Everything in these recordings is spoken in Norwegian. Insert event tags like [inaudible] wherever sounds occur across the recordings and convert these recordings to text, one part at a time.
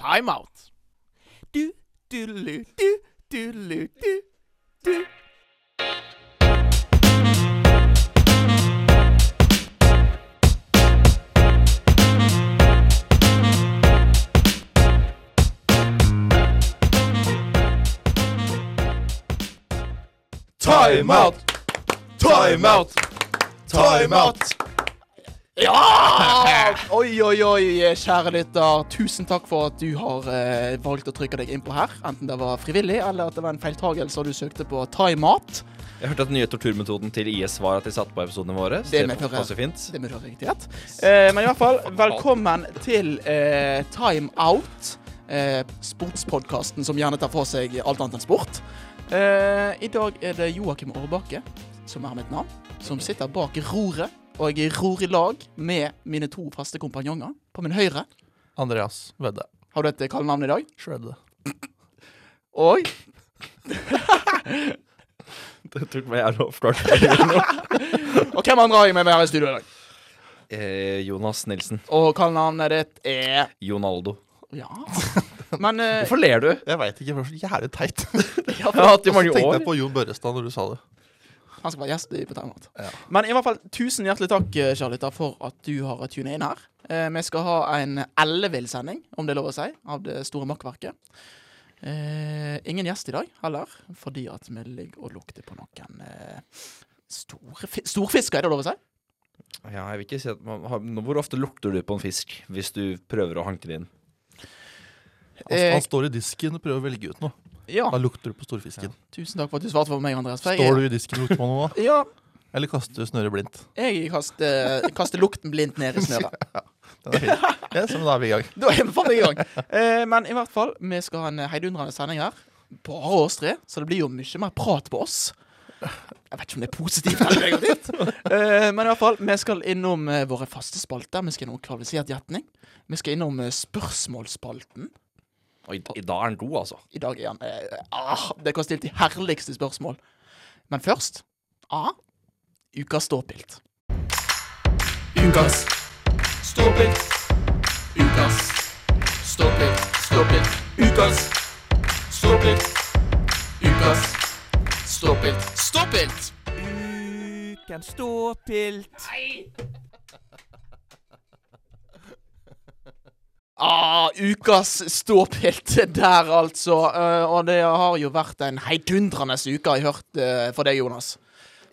Time out. Du, du-lu, du, du-lu, du, du. Time out! Time out! Time out! Ja! [laughs] Oi, oi, oi, kjære lytter. Tusen takk for at du har eh, valgt å trykke deg innpå her. Enten det var frivillig, eller at det var en feiltagelse og du søkte på thaimat. Jeg hørte at den nye torturmetoden til IS var at de satte på episodene våre. Så Det medfører- ha riktighet. Eh, men i hvert fall, velkommen til eh, Time Out. Eh, sportspodkasten som gjerne tar for seg alt annet enn sport. Eh, I dag er det Joakim Årbakke, som er mitt navn, som sitter bak roret. Og jeg ror i lag med mine to faste kompanjonger. På min høyre Andreas Vedde. har du et kallenavn i dag. Shredde. Og [laughs] Det tok meg jævlig oppklart. [laughs] Og hvem andre har jeg med meg her i studio i dag? eh, Jonas Nilsen. Og kallenavnet ditt er Jonaldo. Ja. Men eh, Hvorfor ler du? Jeg veit ikke, det var så jævlig teit. Jeg har hatt det i Og så tenkte år. jeg på Jon Børrestad når du sa det. Han skal være gjest i på Ja. Men i hvert fall, tusen hjertelig takk, Charlotte, for at du har tunet inn her. Eh, vi skal ha en ellevill-sending, om det er lov å si, av det store makkverket. Eh, ingen gjest i dag heller, fordi at vi ligger og lukter på noen eh, storfisker, er det lov å si? Ja, jeg vil ikke si at man har, Hvor ofte lukter du på en fisk hvis du prøver å hanke det inn? Han, Eh, han står i disken og prøver å velge ut noe. Ja. Da lukter du på storfisken. Tusen takk for at du svarte for meg, Andreas. For jeg, Står du i disken og lukter på noe da? Ja, Eller kaster du snøret blindt? jeg kaster, kaster lukten blindt ned i snøret. [laughs] Den er fin. Ja, så da er vi i gang. [laughs] Da er vi faen i gang. Eh, men i hvert fall, vi skal ha en heidundrende sending her. Bare oss tre, så det blir jo mye mer prat på oss. Jeg vet ikke om det er positivt eller negativt. Eh, men i hvert fall, vi skal innom eh, våre faste spalter. Vi skal innom kvalifisert gjetning. Vi skal innom eh, spørsmålsspalten. Og i, i dag er den god, altså. I dag er han eh, ah, Det kan stilt de herligste spørsmål. Men først A. Ukas ståpilt. Ukas ståpilt. Ukas ståpilt. Ståpilt. Ukas ståpilt. Ukas ståpilt. Ståpilt! Ukens ståpilt. Ah, ukas ståpilt der, altså. Uh, og det har jo vært en heidundrende uke, har jeg hørt uh, for deg, Jonas.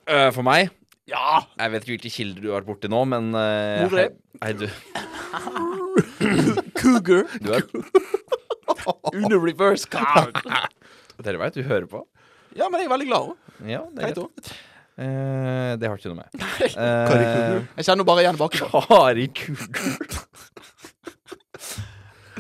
Uh, for meg Ja! Jeg vet ikke hvilke kilder du har vært borti nå, men uh, Hvor er? Nei, du, Cougar. du er, [laughs] Under reverse car. [laughs] Dere veit, du hører på? Ja, men jeg er veldig glad òg. Ja, det er Hei, greit. Eh, det har ikke noe med. Kari Cougar. Jeg kjenner bare igjen bakfra. Kari Cougar.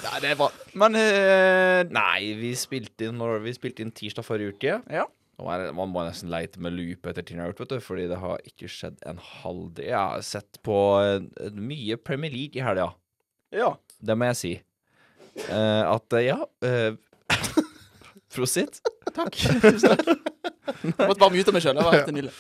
Nei, det er bra. Men eh, Nei, vi spilte inn, når vi spilte inn tirsdag forrige uke. Ja. Nå er det, man må nesten leite med lupe etter ting jeg har gjort, vet du, fordi det har ikke skjedd en halv del. Jeg har sett på eh, mye Premier League i helga. Ja. Det må jeg si. Eh, at eh, ja eh, [laughs] Prosit. Takk. Tusen takk. [laughs] Jeg måtte bare mute meg sjøl. Det var helt nydelig.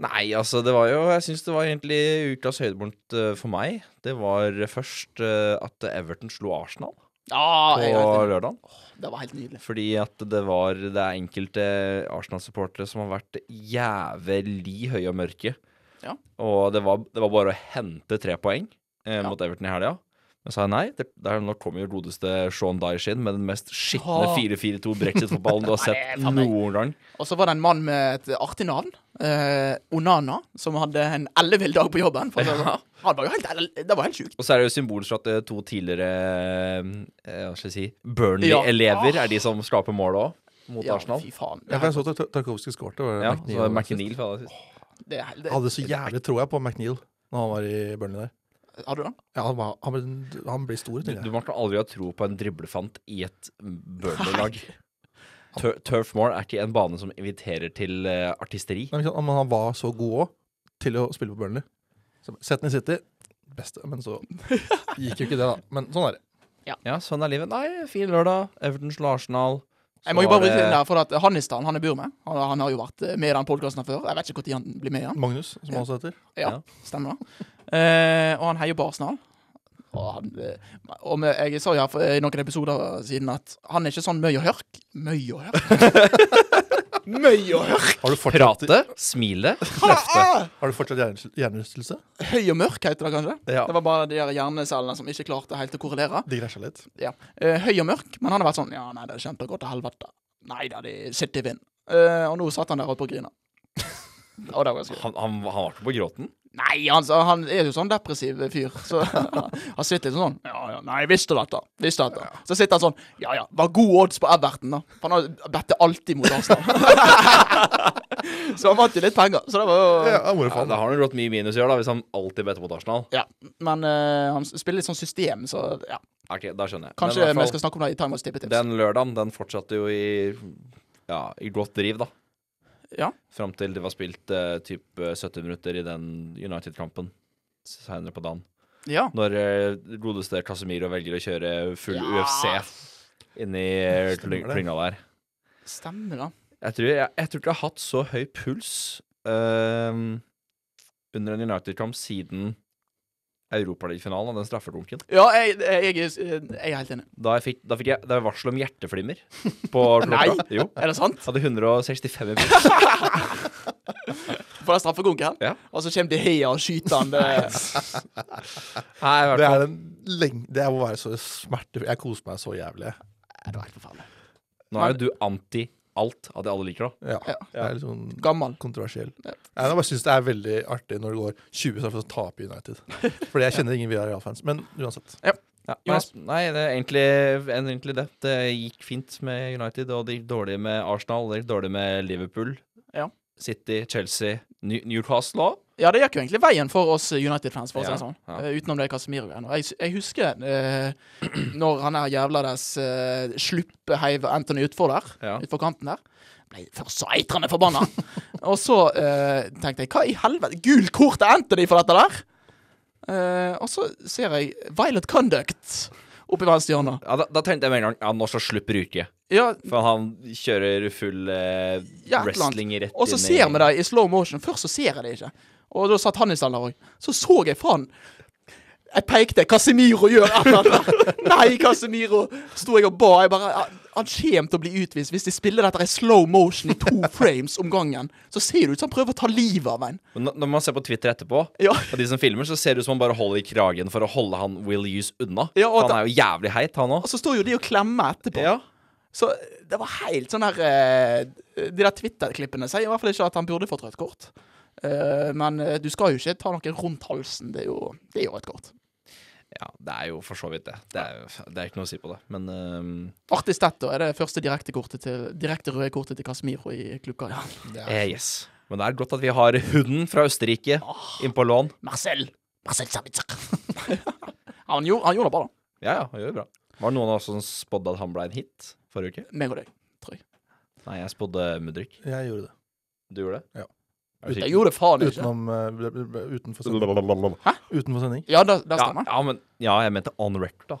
Nei, altså, det var jo Jeg syns det var egentlig ukas høydepunkt uh, for meg. Det var først uh, at Everton slo Arsenal ah, på lørdag. Det var helt nydelig. Fordi at det var Det er enkelte Arsenal-supportere som har vært jævlig høye og mørke. Ja. Og det var, det var bare å hente tre poeng eh, Ja. mot Everton i helga. Men sa jeg nei. Det, der, nå kommer jo godeste Sean Dyche inn med den mest skitne 4-4-2 brexit-fotballen du har [laughs] sett noen gang. Og så var det en mann med et artig navn, eh, Onana, som hadde en ellevill dag på jobben. For sånn. Han var jo helt, det var helt sjukt. Og så er det jo symbolsk at eh, to tidligere eh, Hva skal jeg si Burnley-elever er de som skaper mål òg, mot Ja, Arsenal. fy faen. Ja, for jeg så at Tar- Tarkovskij skåret. Ja, McNeil det var McNeil. Det, det, hadde så jævlig troa på McNeil når han var i Burnley der. Hadde du den? Ja, han, var, han, ble, han blir stor, Du, du måtte aldri ha tro på en driblefant i et Burnley-lag. Tur Turf Moor er ikke en bane som inviterer til uh, artisteri. Nei? Men han var så god òg til å spille på Burnley. Så Sett den i City. Beste. Men så gikk jo ikke det, da. Men sånn er det. Ja, sånn er livet. Nei, fin lørdag. Everton slår Arsenal. Jeg må jo bare bruke bryte inn der, for at Hannistan han jeg bor med, han, han har jo vært med i den podkasten før. Jeg vet ikke når han blir med igjen. Magnus, som han også heter. Ja, Ja. stemmer det. Eh, og han heier på Arsenal. Og, han, eh, og jeg sa jo her for, i noen episoder siden at han er ikke sånn møy og hørk. Møy og hørk? [laughs] møy og hørk! Har du fortsatt, Prate, [laughs] smile, løfte. har du fortsatt hjerne- hjernerystelse? Høy og mørk heter det kanskje? Ja. Det var bare de her hjernecellene som ikke klarte helt å korrelere. De krasja litt. Ja. Eh, høy og mørk, men han har vært sånn Ja, nei, det er kjempegodt til helvete. Nei da, de sitter i vind. Eh, og nå satt han der oppe og grina. [laughs] og det var ganske Han, han, han var ikke på gråten. Nei, han, han er jo sånn depressiv fyr. Så [laughs] han sitter litt sånn Ja, ja, nei, visste dette. Visste dette. Så sitter han sånn Ja ja, var god odds på Everton, da. For han bedt alltid mot Arsenal. [laughs] så han vant jo litt penger. Så det var jo Ja, Ja, da har han gått mye minus i år, da, hvis han alltid better mot Arsenal. Ja, men uh, han spiller litt sånn system, så ja. Ok, da skjønner jeg. Kanskje vi skal snakke om det i Time of Tippetips. Den lørdagen, den fortsatte jo i Ja, i godt driv, da. Ja. Fram til det var spilt uh, typ eh, 70 minutter i den United-kampen senere på dagen. Ja. Når uh, godeste Casemiro velger å kjøre full Ja. UFC inni det. klynga der. Stemmer, da. Jeg tror, jeg, jeg tror ikke jeg har hatt så høy puls uh, under en United-kamp siden Europaligafinalen og den straffedunken. Ja, jeg, jeg, jeg, jeg er helt enig. Da, jeg fikk, da fikk jeg det var varsel om hjerteflimmer på. [laughs] Nei. Jo. Er det sant? Hadde 165 i [laughs] puls. For den straffekonken? Ja. Og så kommer De Hea og skyter han. Det, Nei, Det er en lenge Det må være så smertefull Jeg koser meg så jævlig. det var helt forferdelig. Nå er jo du anti alt av det alle liker, da. Ja. Ja. Det er litt sånn Gammel. kontroversiell. Ja. Jeg bare syns det er veldig artig når det går 20 straffer og å taper United. Fordi jeg kjenner ingen Villarreal-fans. Men uansett. Ja, nei, Jonas? nei, det er egentlig, egentlig det. Det gikk fint med United, og det gikk dårlig med Arsenal, det gikk dårlig med Liverpool. Ja. City, Chelsea, New Newcastle òg. Ja, det gikk jo egentlig veien for oss United-fans, for å si det sånn. Eh, utenom det Casemiro-greiene. Og Jeg, jeg husker uh, [clears throat] når han der jævla dess uh, sluppe heiv Anthony utfor der, Ja. utfor kanten der. Ble først så eitrende forbanna. [laughs] og så uh, tenkte jeg hva i helvete? Gult kort til Anthony for dette der! Uh, og så ser jeg Violet Conduct oppi venstre hjørne. Ja, da, da tenkte jeg med en gang ja, nå så slipper Ruke. Ja, For han kjører full uh, wrestling rett Og så ser vi det i slow motion. Først så ser jeg det ikke. Og da satt han i stedet òg. Så så jeg faen Jeg pekte. Casemiro gjør et eller annet. [laughs] Nei, Casemiro! Sto jeg og ba. Jeg bare Han kommer til å bli utvist hvis de spiller dette i slow motion i to [laughs] frames om gangen. Så ser det ut som han prøver å ta livet av en. Men når- man ser på Twitter etterpå, Ja. og de som filmer, så ser det ut som han bare holder i kragen for å holde han Will Use unna. Ja, han er jo jævlig heit, han òg. Og så står jo de og klemmer etterpå. Ja. Så det var helt sånn her eh, De der Twitter-klippene sier i hvert fall ikke at han burde fått rødt kort. Eh, men eh, du skal jo ikke ta noen rundt halsen. Det er jo, det er jo et kort. ja, det er jo for så vidt det. Det er, det er ikke noe å si på det. Men um... Artig stett, da. Er det første direkte, kortet til, direkte røde kortet til Casemiro i klubba? Ja. eh, yes. Men det er godt at vi har hunden fra Østerrike inn på lån. Marcel! Marcel Sabitzer. [laughs] han, gjorde, han gjorde det bra, da. Ja, ja, han gjør det bra. Var det noen av oss som spådde at han ble en hit forrige uke? Meg og deg. Nei, jeg spådde Mudrik. Jeg gjorde det. Du gjorde det? Ja. Er du Jeg gjorde faen ikke. Utenom ble- utenfor sending. Hæ? Utenfor sending? Ja, det, det stemmer. ja, men ja, jeg mente on record, da.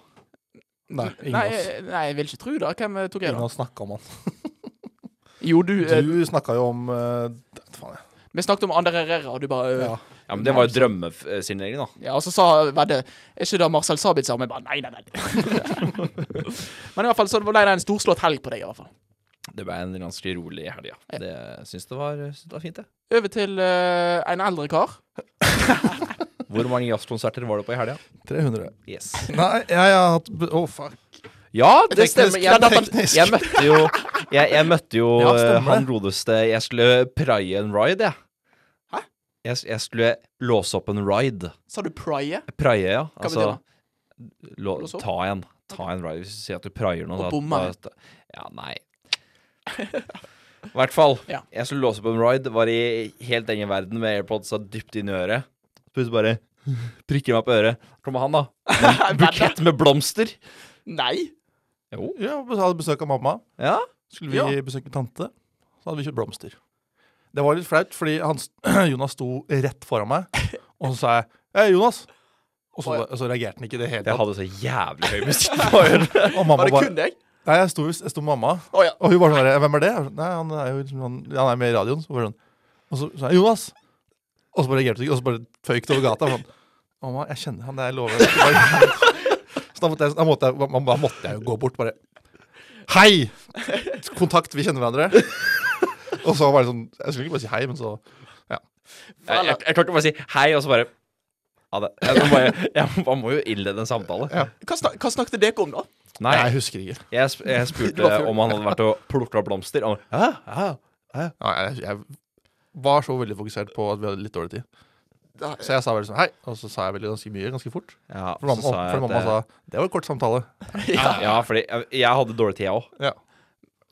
Nei, ingen Nei, oss. jeg- nei, jeg vil ikke tro det. Hvem eh, tok jeg, Ingen da? oss snakka om han. [laughs] Jo, du, eh, Du snakka jo om uh, faen jeg. Vi snakket om Ander Herrera, og du bare Ja. Ja, men Det var jo drømmesignering, da. Ja, og så sa Vedde Er ikke det Marcel Sabitzer? Men jeg bare nei, nei, nei. [laughs] Men i hvert fall så ble det en storslått helg på deg, i hvert fall. Det ble en ganske rolig helg, ja. Det syns det var, synes det var fint, det. Over til uh, en eldre kar. [laughs] Hvor mange jazzkonserter var det på i helga? 300. Yes. Nei, jeg har hatt Å, oh, fuck. Ja, det Teknisk, stemmer. Jeg, teknisk. jeg møtte jo Jeg, jeg møtte jo Ja, han godeste Jeg skulle praie en ride, jeg. Hæ? Jeg, jeg skulle låse opp en ride. Sa du praie? Praie, ja. Hva Altså betyr lå, Ta en. Ta en ride. Hvis du sier at du praier noe Og bommer. Ja, nei. I hvert fall. Ja. Jeg skulle låse på en ride, var i helt egen verden med AirPods dypt inn i øret. Så plutselig bare prikker meg på øret. Kommer han, da. [laughs] En bukett med blomster. Nei. Jo. Ja, hadde besøk av mamma. Ja. Skulle vi Ja. besøke tante, så hadde vi kjøpt blomster. Det var litt flaut, fordi han, [clears throat] Jonas sto rett foran meg, og så sa jeg 'Hei, Jonas'. Og så, og så reagerte han ikke i det hele Jeg hadde så jævlig høy musikk på øret. Og mamma Var det bare kun deg? Nei, jeg sto, med mamma, oh, ja. og hun bare sånn der, 'Hvem er det?' Var sånn, Nei, han er jo liksom, han, han er med i radioen. Så sånn. Og så sa jeg 'Jonas'. Og så bare reagerte hun ikke, og så bare føyk det over gata. Sånn. Mamma, jeg kjenner han, det jeg lover. Så [laughs] da måtte jeg, da måtte jeg, da måtte jeg jo gå bort bare Hei! Kontakt, vi kjenner hverandre. Og så var det sånn Jeg skulle ikke bare si hei, men så Jeg, jeg, jeg klarte bare å si hei, og så bare det. Jeg, må bare, jeg, man må jo innlede en samtale. Ja. Hva, snak, hva snakket dere om, da? Nei, Jeg husker ikke. jeg, sp- jeg [laughs] spurte om han hadde vært og plukka blomster. Og ja, ja, ja. Hæ?» Ja, jeg, jeg var så veldig fokusert på at vi hadde litt dårlig tid. Så jeg sa veldig sånn hei, og så sa jeg veldig ganske mye ganske fort. Ja, For mamma, så sa jeg for mamma det- sa det var en kort samtale. [laughs] ja. Ja, fordi jeg, jeg hadde dårlig tid, jeg òg. Ja.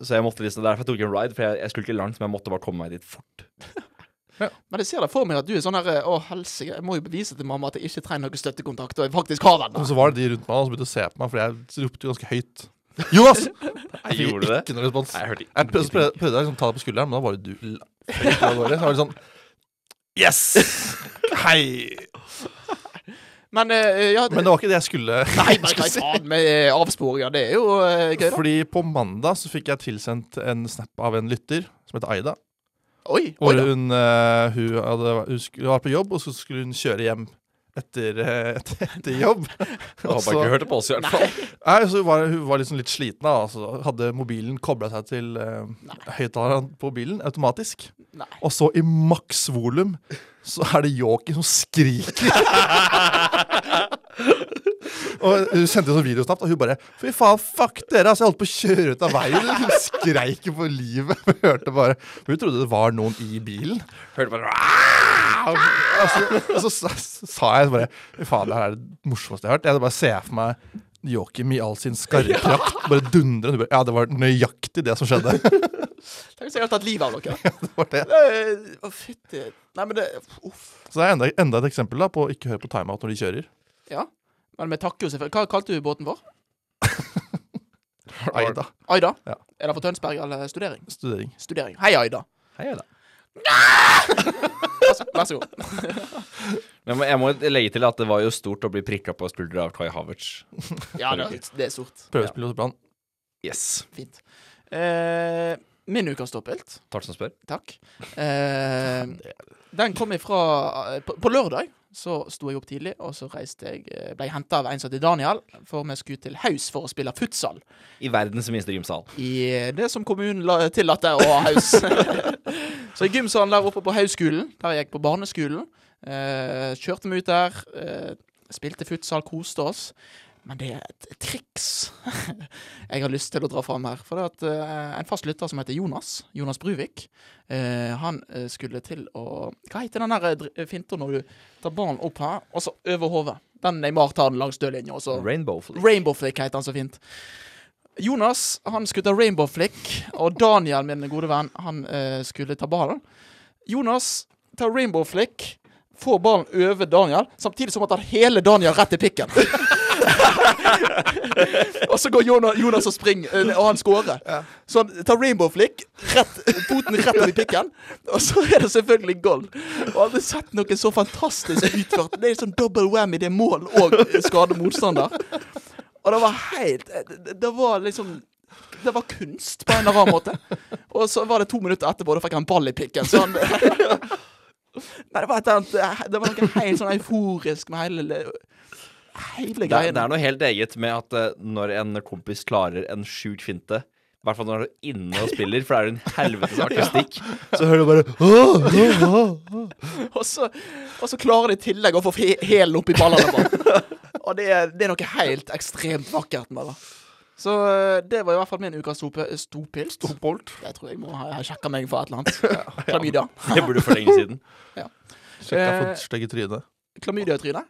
Så jeg måtte liksom, derfor jeg tok en ride, for jeg, jeg skulle ikke langt, men jeg måtte bare komme meg dit fort. [laughs] Men jeg ser det for meg at du er sånn her Å, helsike, jeg må jo bevise til mamma at jeg ikke trenger noe støttekontakt, og jeg faktisk har den. Og så var det de rundt meg som begynte å se på meg, for jeg ropte jo ganske høyt. Jonas! [laughs] Jeg fikk det? Ikke noen respons. Nei, jeg hørte Jeg prøvde, prøvde, prøvde liksom å ta det på skulderen, men da var det du. Så var det sånn Yes! [laughs] Hei! Men uh, ja det, Men det var ikke det jeg skulle. [laughs] Nei, men hva faen med eh, avsporinger? Det er jo uh, gøy, da. Fordi på mandag så fikk jeg tilsendt en snap av en lytter som heter Aida. Oi, oi Hvor da. hun, uh, hun, hadde, hun skulle var på jobb, og så skulle hun kjøre hjem etter, eh, [laughs] etter, etter jobb. [laughs] Jeg håper ikke hun hørte på oss, i hvert fall. Nei, så hun var, hun var liksom litt sliten. da altså, Hadde mobilen kobla seg til uh, høyttaleren på bilen automatisk. Nei. Og så i maks volum så er det Yoki som skriker. [laughs] og Hun sendte en sånn videosnapp, og hun bare Fy faen, fuck dere! Altså, jeg holdt på å kjøre ut av veien. Hun skreik for livet. Hun hørte bare Hun trodde det var noen i bilen. Hørte bare Og så, og så, sa- sa jeg bare Fy faen, det her er det morsomste jeg har hørt. Jeg bare ser for meg Joakim i all sin bare dundre. bare, Ja, det var nøyaktig det som skjedde. Tenk hvis jeg hadde tatt livet av dere. [laughs] det var det. det Å, fytti Nei, men det Uff. Så det er enda, enda et eksempel da på å ikke høre på timeout når de kjører. Ja. Men vi takker jo selvfølgelig Hva kalte du båten vår? [laughs] Aida. Aida? Ja. Er det for Tønsberg eller studering? Studering. Studering. Hei, Aida. Hei Aida. [laughs] Vær så, god. [laughs] Men jeg må- legge til at det var jo stort å bli prikka på skuldra av Kai Havertz. Ja, det er, det er stort. Prøvespill hos Brann. Yes. Fint. Eh, min ukas ståpilt, Takk som spør. takk. Eh, den kom ifra på, på lørdag så sto jeg opp tidlig, og så reiste jeg eh, ble henta av en som heter Daniel, for vi skulle til Haus for å spille futsal. I verdens minste gymsal. I det som kommunen tillater å ha haus. [laughs] så i gymsalen der oppe på Hausskolen, der jeg gikk på barneskolen, eh, kjørte vi ut der, eh, spilte futsal, koste oss. Men det er et triks [laughs] jeg har lyst til å dra fram her. For det er at eh, en fast lytter som heter Jonas, Jonas Bruvik, eh, han eh, skulle til å Hva heter den der finta når du tar ballen opp her, og så over hodet? Den Neymar tar den langs dødlinja, og så Rainbow Flick. Rainbow Flick heter han så fint. Jonas han skulle ta Rainbow Flick, og Daniel, min gode venn, han skulle ta ballen. Jonas tar Rainbow Flick, får ballen over Daniel, samtidig som han tar hele Daniel rett i pikken. [laughs] [laughs] og så går Jonas, Jonas og springer, eh, og han scorer. Så han tar Rainbow Flick, rett, foten rett over pikken, og så er det selvfølgelig goal. Og aldri sett noe så fantastisk utført. Det er sånn double whammy, det er mål og skade motstander. Og det var helt Det, det var liksom Det var kunst på en eller annen måte. Og så var det to minutter etterpå, da fikk han ball i pikken. Så han [laughs] Nei, det var, et, annet- det var noe helt sånn euforisk med hele Hele Det, er- greia. det er noe helt eget med at eh, når en kompis klarer en sjuk finte i hvert fall når du er inne og spiller, for det er jo en helvetes [laughs] akustikk. Så [laughs] hører du bare «Åh, åh, åh, åh». Og så, og så klarer de i tillegg å få hælen opp i ballene. Bare. [laughs] Og det er, det er noe helt ekstremt vakkert med det. Så eh, det var i hvert fall min ukas stopilt. Stopolt. Det tror jeg må ha, ha sjekka meg for et eller annet. Klamydia. Det burde du for lenge siden. Sjekka Eh, for stygge tryne. Klamydia-tryne.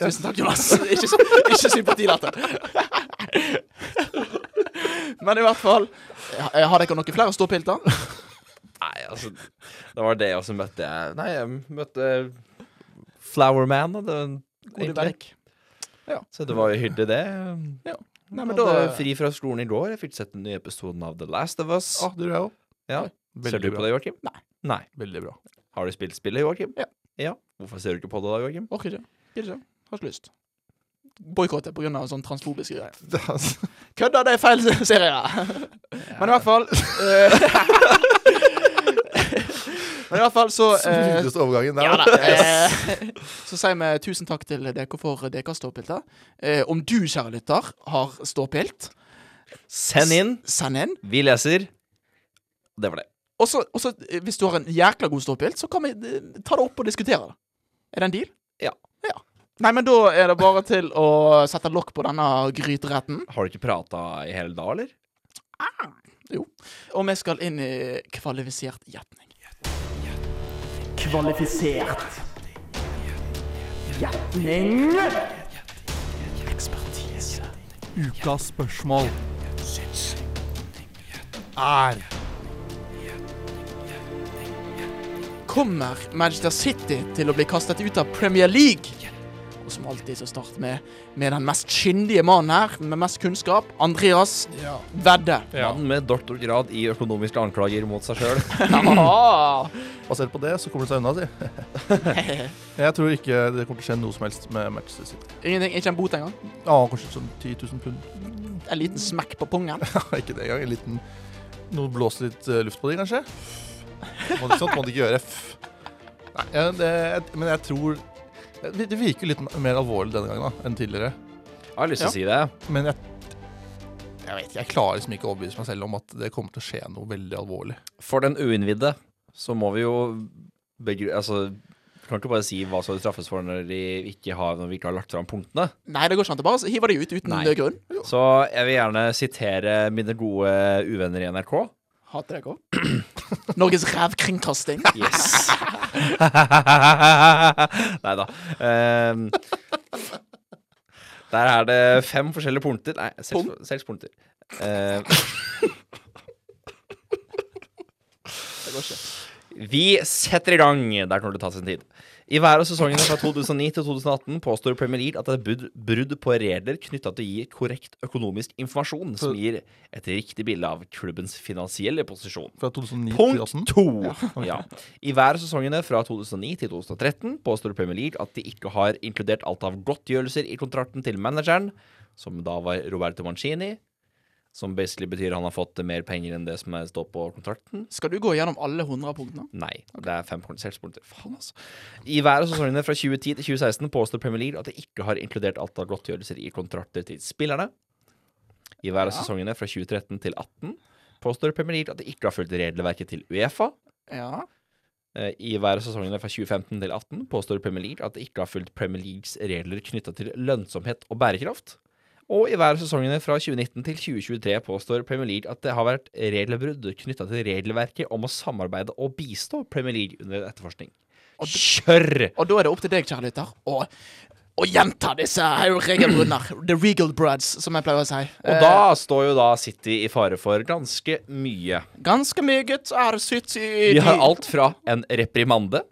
Tusen takk, Jonas. Ikke, ikke sympatilatter. Men i hvert fall ja, Har dere noen flere ståpilter? Nei, altså Det var det, og så møtte jeg Nei, jeg møtte Flowerman. Og det, Gode egentlig. Ja Så det var jo hyggelig, det. Ja. Nei, Jeg men da fri fra skolen i går. Jeg fikk sett den nye episoden av The Last of Us. Ah, det gjør jeg. Ja. Ser du på det, Joakim? Nei. Nei. Veldig bra. Har du spilt spillet, Joakim? Ja. ja. Hvorfor ser du ikke på det da, Joakim? Orker ikke. Ikke. Har ikke lyst. Boikotte pga. sånn transfobiske greier. Er altså- Kødda, det er feil serie! Men i hvert fall eh, [laughs] Men i hvert fall så [laughs] eh, overgangen der. ja, da, eh, [laughs] Så sier vi tusen takk til dere for deres ståpilter. Eh, om du, kjære lytter, har ståpilt, Send inn. send inn. Vi leser. Det var det. Og så, hvis du har en jækla god ståpilt, så kan vi ta det opp og diskutere det. Er det en deal? Ja. Nei, men da er det bare til å sette lokk på denne gryteretten. Har du ikke prata i hele dag, eller? Jo. Og vi skal inn i kvalifisert gjetning. Kvalifisert gjetning. Ekspertise. Ukas spørsmål. Er Kommer Manchester City til å bli kastet ut av Premier League? Og som alltid så starter vi med den mest kyndige mannen her, med mest kunnskap. Andreas Ja. Vedde. Mannen med doktorgrad i økonomiske anklager mot seg sjøl. [laughs] [laughs] Basert på det, så kommer det seg unna, si. [laughs] Jeg tror ikke det kommer til å skje noe som helst med Manchester City. Ingenting, ikke en bot engang? Ja, kanskje sånn 10 000 pund. En liten smekk på pungen? Ja, ikke det engang. En liten Noe blåser litt eh, luft på de, kanskje? Må, sånt må det ikke gjøre. F. Nei, det, men jeg tror det det virker litt mer alvorlig denne gangen da, enn tidligere. Jeg har lyst til å si det. Men jeg, jeg vet ikke, jeg klarer liksom ikke å overbevise meg selv om at det kommer til å skje noe veldig alvorlig. For den uinnvidde så må vi jo begru... Altså, kan ikke bare si hva som straffes for når, de ikke har, når vi ikke har lagt fram punktene. Nei, det går ikke an. Bare hiver de ut uten Nei. grunn. Så jeg vil gjerne sitere mine gode uvenner i NRK. Hater deg òg. [clears throat] Norges rævkringkasting. Yes. [laughs] Nei da. Um, der er det fem forskjellige punkter. Nei, seks, Pum. seks punkter. Uh, Det går ikke. vi setter i gang. Der kommer det ta sin tid. I hver av sesongene fra 2009 til 2018 påstår Premier League at det er brudd, på regler knytta til å gi korrekt økonomisk informasjon som gir et riktig bilde av klubbens finansielle posisjon. Fra 2009 til Punkt 2018. to. Ja. I hver av sesongene fra 2009 til 2013 påstår Premier League at de ikke har inkludert alt av godtgjørelser i kontrakten til manageren, som da var Roberto Mancini. Som basically betyr han har fått mer penger enn det som står på kontrakten. Skal du gå gjennom alle 100 punktene? Nei, det er fem punkter. Faen, altså. I hver av sesongene fra 2010 til 2016 påstår Premier League at de ikke har inkludert alt av godtgjørelser i kontrakter til spillerne. I hver av Ja. sesongene fra 2013 til 2018 påstår Premier League at de ikke har fulgt regelverket til Uefa. Ja. Eh, I hver av sesongene fra 2015 til 2018 påstår Premier League at de ikke har fulgt Premier Leagues regler knytta til lønnsomhet og bærekraft. Og i hver av sesongene fra 2019 til 2023 påstår Premier League at det har vært regelbrudd knytta til regelverket om å samarbeide og bistå Premier League under etterforskning. Kjør! Og da er det opp til deg, kjære lytter, å, gjenta disse regelbruddene. The Regal brads, som jeg pleier å si. Og da står jo da City i fare for ganske mye. Ganske ganske meget er City Vi har alt fra en reprimande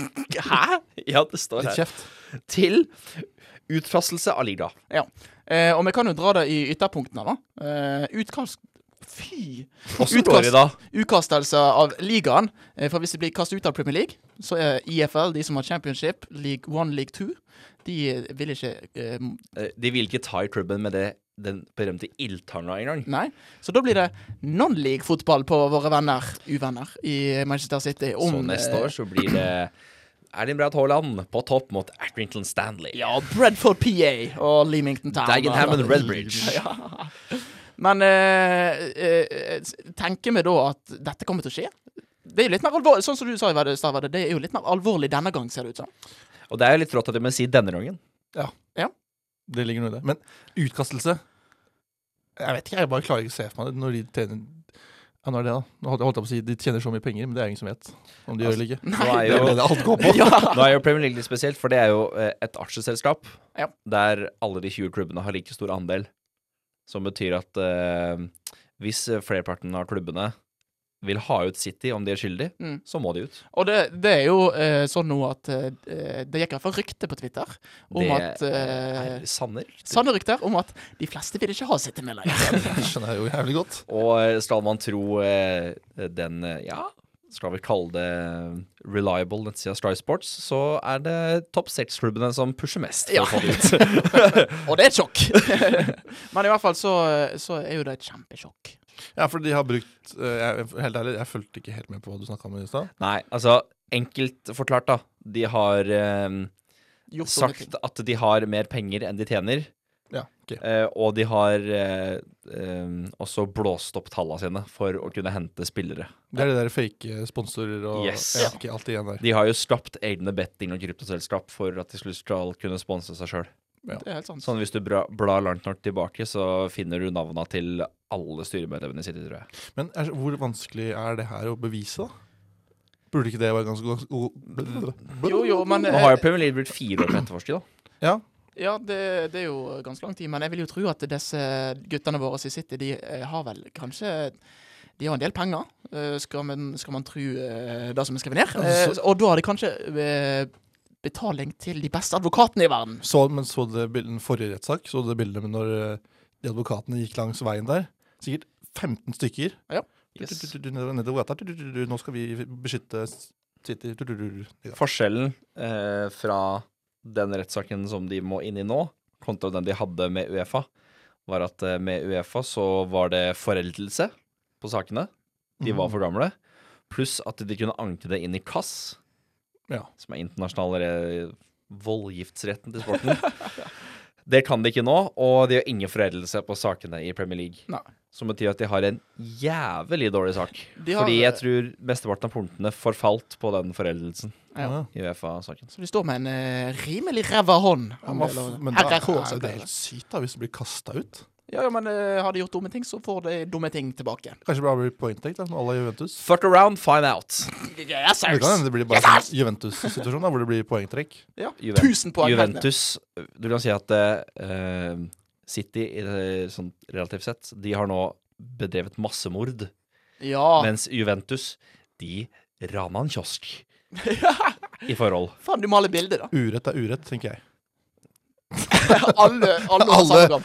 Hæ? Ja, det står her. kjeft. Til utfrastelse av liga. Ja. Eh, og vi kan jo dra det i ytterpunktene, da. Eh, utkast Fy! Utkast? Utkastelse av ligaen. Eh, for hvis de blir kastet ut av Premier League, så er IFL, de som har championship, league one, league two, de vil ikke eh, Eh, De vil ikke ta i klubben med det, den berømte ildtanna engang. Nei. Så da blir det non-league-fotball på våre venner, uvenner, i Manchester City. Om, Så neste eh, år så blir det Erling Braut Haaland på topp mot Atrington Stanley. Ja, Bradford PA og Leamington Town. Dagenham og Redbridge. [laughs] Ja. Men øh, øh, tenker vi da at dette kommer til å skje? Det er jo litt mer alvorlig, sånn som du sa Stavade, det er jo litt mer alvorlig denne gang, ser det ut som. Og det er jo litt rått at du må si denne gangen. Ja. ja. Det ligger noe i det. Men utkastelse Jeg vet ikke, jeg bare klarer ikke å se for meg det når de tjener Ja, nå er det, da. Nå holdt jeg på å si De tjener så mye penger, men det er ingen som vet om de gjør det eller ikke. Nå er Det er jo, det det alt går på. [laughs] Ja. nå er jo Premier League litt spesielt, for det er jo eh, et aksjeselskap Ja. der alle de 20 klubbene har like stor andel. Som betyr at eh, hvis flerparten av klubbene vil ha ut City om de er skyldige, Mm. så må de ut. Og det, det er jo eh, sånn nå at eh, Det gikk i hvert fall rykte på Twitter om det at eh, er sanne rykter. Sanne rykter om at de fleste vil ikke ha City med lenger. [laughs] Det skjønner jeg jo jævlig godt. Og eh, skal man tro eh, den eh, Ja, skal vi kalle det reliable nettsida Sky Sports, så er det topp seks-klubbene som pusher mest Ja. det. [laughs] Og det er et sjokk. [laughs] Men i hvert fall så, så er jo det et kjempesjokk. Ja, for de har brukt eh, jeg, Helt ærlig, jeg fulgte ikke helt med på hva du snakka om i stad. Nei, altså enkelt forklart, da. De har eh, sagt at de har mer penger enn de tjener. Ja, ok. Eh, og de har eh, eh, også blåst opp tallene sine for å kunne hente spillere. Det er de der fake sponsorer og Yes. ja, okay, alt igjen der. De har jo skapt egne betting og kryptoselskap for at de skulle skal kunne sponse seg sjøl. Det er helt sant. Sånn hvis du blar langt nok tilbake, så finner du navna til alle styremedlemmene i City, tror jeg. Men er, hvor vanskelig er det her å bevise, da? Burde ikke det være ganske god Jo, jo, men Nå har jo Premier League blitt fire år på etterforskning, da. Ja. Ja, det, det er jo ganske lang tid. Men jeg vil jo tro at disse guttene våre i City, de eh, har vel kanskje De har en del penger, eh, skal man, skal man tro eh, det som er skrevet ned. Eh, Altså- og da har de kanskje eh, betaling til de beste advokatene i verden. Så, men så det bildet, den forrige rettssak, så du det bildet med når eh, de advokatene gikk langs veien der? Sikkert 15 stykker. Ja, Yes. Du, du, du. Du, du, du, du, Nå skal vi beskytte City. Du, du, du, du. Ja. Forskjellen eh, fra den rettssaken som de må inn i nå, kontra den de hadde med Uefa, var at eh, med Uefa så var det foreldelse på sakene. De var for gamle. Pluss at de kunne anke det inn i KAS, Ja. som er internasjonal voldgiftsretten til sporten. [laughs] Det kan de ikke nå, og de har ingen foreldelse på sakene i Premier League. Nei. Som betyr at de har en jævlig dårlig sak. De har, Fordi jeg tror mesteparten av punktene forfalt på den foreldelsen ja. i Uefa-saken. Så de står med en uh, rimelig ræva hånd. Ja, men det men da er det helt sykt da, hvis du blir kasta ut. Ja, ja, men uh, har de gjort dumme ting, så får de dumme ting tilbake. Kanskje det bare blir pointtake da, med alle Juventus. Fuck around, find out. Yes, Det kan hende det blir bare en sånn Juventus-situasjon da, hvor det blir poengtrekk. Ja. Juven- 1000 poeng. Juventus Du kan si at uh, City, i det, sånn relativt sett, de har nå bedrevet massemord. Ja. Mens Juventus, de rana en kiosk [laughs] i forhold. Faen, du maler bilder, da. Urett er urett, tenker jeg. [laughs] alle, alle har Alle.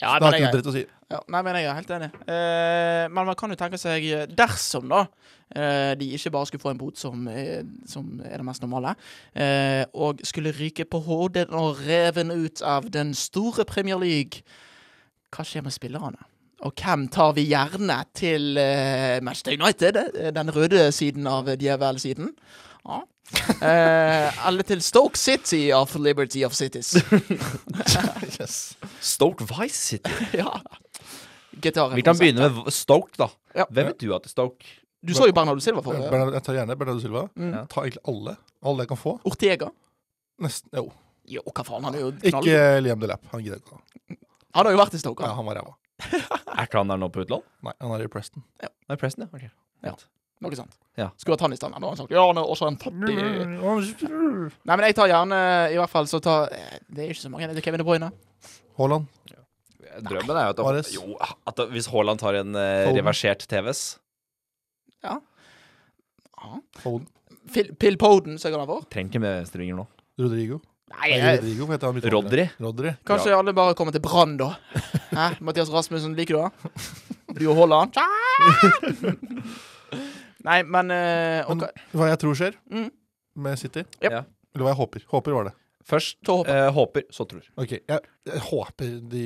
Ja, Det har ikke noe dritt å si. ja, nei, men jeg er helt enig. Eh, men man kan jo tenke seg, eh, dersom da eh, de ikke bare skulle få en bot som, eh, som er det mest normale, eh, og skulle ryke på hodet og reven ut av den store Premier League, hva skjer med spillerne? Og hvem tar vi gjerne til eh, Manchester United, den røde siden av djevelsiden? Ja. [laughs] Eh, eller til Stoke City of Liberty of Cities. [laughs] Yes. Stoke Vice City. [laughs] ja. Gitar Vi kan begynne med Stoke, da. Ja. Hvem vet du at det er Stoke? Du så jo Bernardo Silva for det. Bernardo- Jeg tar gjerne Bernardo Silva. Mm. Ja. Ta egentlig alle. Alle jeg kan få. Ortega. Nesten, jo. Jo, hva faen, han er jo knall. Ikke Liam Delap. Han gidder ikke. Han har jo vært i Stoke. Ja, han. han var ræva. Er ikke han der nå på utlån? Nei, han er i Preston. Nei, Preston, ja. Ok. Ja. Noe sånt. Ja. Skulle hatt han i stand. Han sagt ja, han er også en fattig Nei, men jeg tar gjerne I hvert fall så tar Det er ikke så mange. Det er Kevin De Bruyne. Haaland. Drømmen er jo at, da, jo, at da- hvis Haaland tar en eh, reversert TVS Ja. Foden. Phil, Phil Poden, så jeg kan ha for. Trenger ikke med venstrevinger nå. Rodrigo. Nei, Nei, jeg, Rodrigo heter han? Rodri. Rodri. kanskje alle bare kommer til Brann, da. Hæ? Mathias Rasmussen, liker du det? [laughs] Du og Haaland? Nei, men eh, Men hva jeg tror skjer Mm. med City Yep. Ja. Eller hva jeg håper. Håper var det. Først Så håper eh, håper, så tror. Ok, jeg, jeg håper de,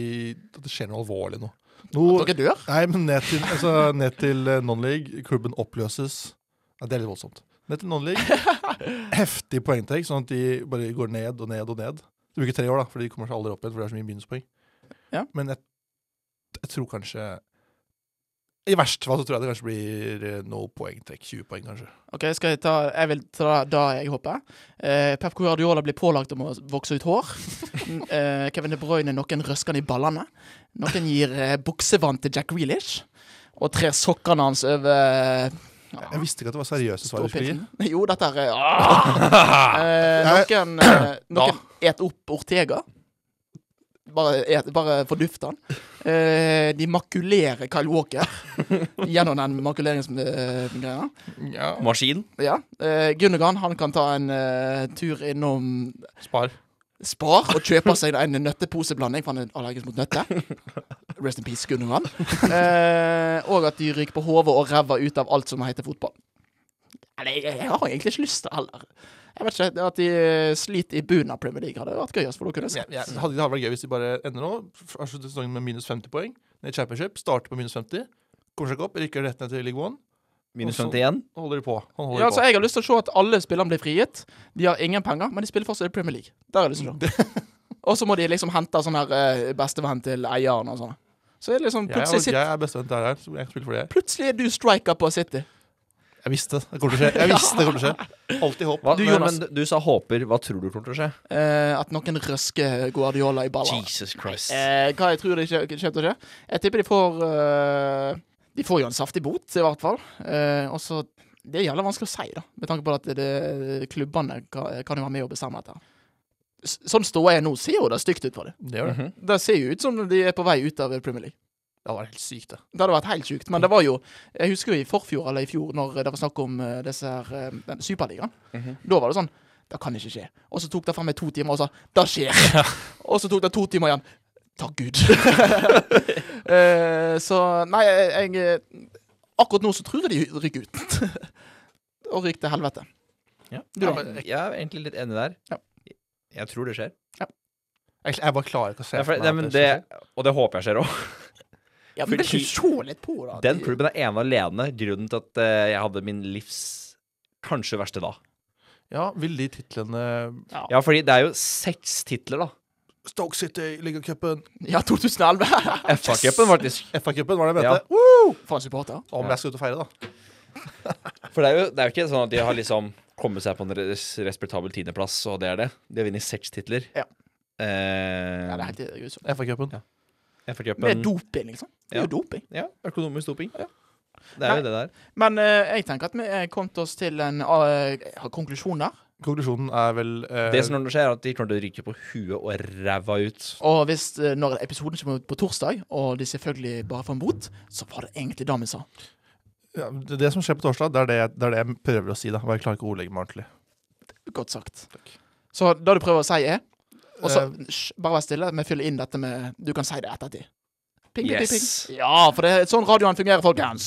at det skjer noe alvorlig nå. No, at dere dør. nei, men ned til, altså, ned til eh, non-league. Klubben oppløses. Ja, det er litt voldsomt. Ned til non-league. [laughs] Heftig poengtrekk, sånn at de bare går ned og ned og ned. Det bruker tre år, da, for de kommer seg aldri opp igjen, for det er så mye minuspoeng. Ja. Men jeg, jeg tror kanskje I verste fall så tror jeg det kanskje blir eh, no poengtrekk. 20 poeng, kanskje. Ok, skal Jeg ta Jeg vil ta da jeg håper. Eh, Pep Guardiola blir pålagt om å vokse ut hår. [laughs] Eh, Kevin De Bruyne noen røsker han i ballene. Noen gir eh, buksevann til Jack Reelish. Og trer sokkene hans over ja, Jeg visste ikke at det var seriøse svar du skulle gi. Jo, dette er ah! [laughs] eh, Noen, eh, [clears throat] noen et opp Ortega. Bare, et, bare fordufte han. Eh, de makulerer Kyle Walker [laughs] gjennom den makuleringsgreia. Ja. Maskin. Ja. Eh, Gundogan han kan ta en eh, tur innom Spar. Spar og kjøpe seg en nøtteposeblanding, for han er allergisk mot nøtter. Rest in peace, Gundogan. Eh, og at de ryker på hodet og ræva ut av alt som heter fotball. Eller, jeg, jeg har egentlig ikke lyst til det heller. Jeg vet ikke, At de sliter i bunnen av Premier League, hadde vært gøyest. For dere. jeg Ja, ja, det hadde det hadde vært gøy hvis de bare ender nå avslutter sesongen med minus 50 poeng. Ned i championship, starter på minus 50. kommer seg ikke opp, rykker rett ned til League One. Minus Og så- 51. Holder de på. Holder Ja, altså, på. jeg har lyst til å se at alle spillerne blir frigitt. De har ingen penger, men de spiller fortsatt i Premier League. Der har jeg lyst til å se. [laughs] Og så må de liksom hente sånn her eh, bestevenn til eieren og sånn. Så er det liksom plutselig, er- jeg er bestevenn til her, så jeg spiller for det. plutselig er du striker på City. Jeg visste det kommer til å skje. Jeg visste det kommer til å skje. Alltid håp. Hva, Du, men, Jonas. men du sa håper. Hva tror du kommer til å skje? Eh, at noen røsker Guardiola i baller. Jesus Christ. Eh, hva jeg tror det kommer til å skje? Jeg tipper de får eh, De får jo en saftig bot, i hvert fall. Eh, og så Det er jævla vanskelig å si, da. Med tanke på at det, det, klubbene kan, kan jo være med og bestemme dette. S- Sånn ståa er nå, ser jo det stygt ut for dem. Det gjør det. Mhm. Det ser jo ut som de er på vei ut av Premier League. Det hadde vært helt sykt, det. Det hadde vært helt sykt. Men det var jo Jeg husker jo i forfjor eller i fjor, når det var snakk om uh, disse her, uh, den Superligaen. -hmm. Da var det sånn Det kan ikke skje. Og så tok det fra meg to timer og sa Det skjer! [laughs] og så tok det to timer igjen. Takk Gud. uh, [laughs] så nei, jeg, Akkurat nå så tror jeg de rykker ut. [laughs] og ryker til helvete. Ja. Du Ja, men jeg er egentlig litt enig der. Ja. Jeg tror det skjer. Jeg, jeg bare klarer ikke å se Ja, for, men det det, og det håper jeg skjer òg. Ja, men fordi- se litt på, da. Den klubben er ene og alene grunnen til at eh, jeg hadde min livs kanskje verste da. Ja, vil de titlene Ja, fordi det er jo seks titler, da. Stoke City, ligacupen, Ja, 2011. [laughs] FA-cupen, faktisk. FA-cupen, var det jeg Ja. mente. For en supporter. Om jeg skal ut og feire, da. For det er, jo, det er jo ikke sånn at de har liksom kommet seg på en res respektabel tiendeplass, og det er det. De har vunnet seks titler. Ja. Eh, Ja, det er helt grusomt. FA-cupen. Ja. Med FA-cupen doping, liksom. Det er Ja. jo doping. Ja, økonomisk doping. Ja. Det er jo det der. Men eh, jeg tenker at vi er kommet oss til en uh, konklusjon der. Konklusjonen er vel eh, Det som skjer, er at de kommer til å ryke på huet og ræva ut. Og hvis eh, når episoden kommer ut på torsdag, og de selvfølgelig bare får en bot, så var det egentlig det vi sa. ja, det, det som skjer på torsdag, det er det, det er det jeg prøver å si, da. Bare jeg klarer ikke å ordlegge meg ordentlig. Godt sagt. Så det du prøver å si, er Og så Eh. bare vær stille. Vi fyller inn dette med Du kan si det ettertid. Ping, ping, ping, ping. Ja, for det er sånn radioen fungerer, folkens.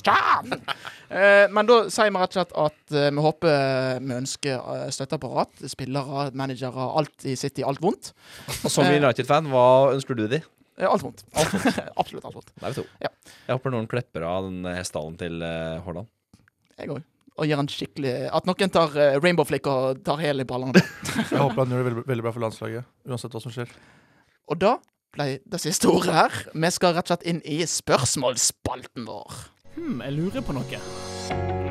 Eh, men da sier vi rett og slett at eh, vi håper vi ønsker eh, støtteapparat, spillere, managere, alt i City, alt vondt. Og som Eh. United-fan, hva ønsker du de? Eh, alt vondt. Alt vondt. [laughs] Absolutt alt vondt. Der er vi to. Ja. Jeg håper noen klepper av den hestehalen til Haaland. Jeg òg. Og gjør en skikkelig At noen tar uh, rainbow flick og tar hele ballene. [laughs] Jeg håper han gjør det veldig, veldig bra for landslaget, uansett hva som skjer. Og da ble det siste ordet her. Vi skal rett og slett inn i spørsmålsspalten vår. Hm, jeg lurer på noe.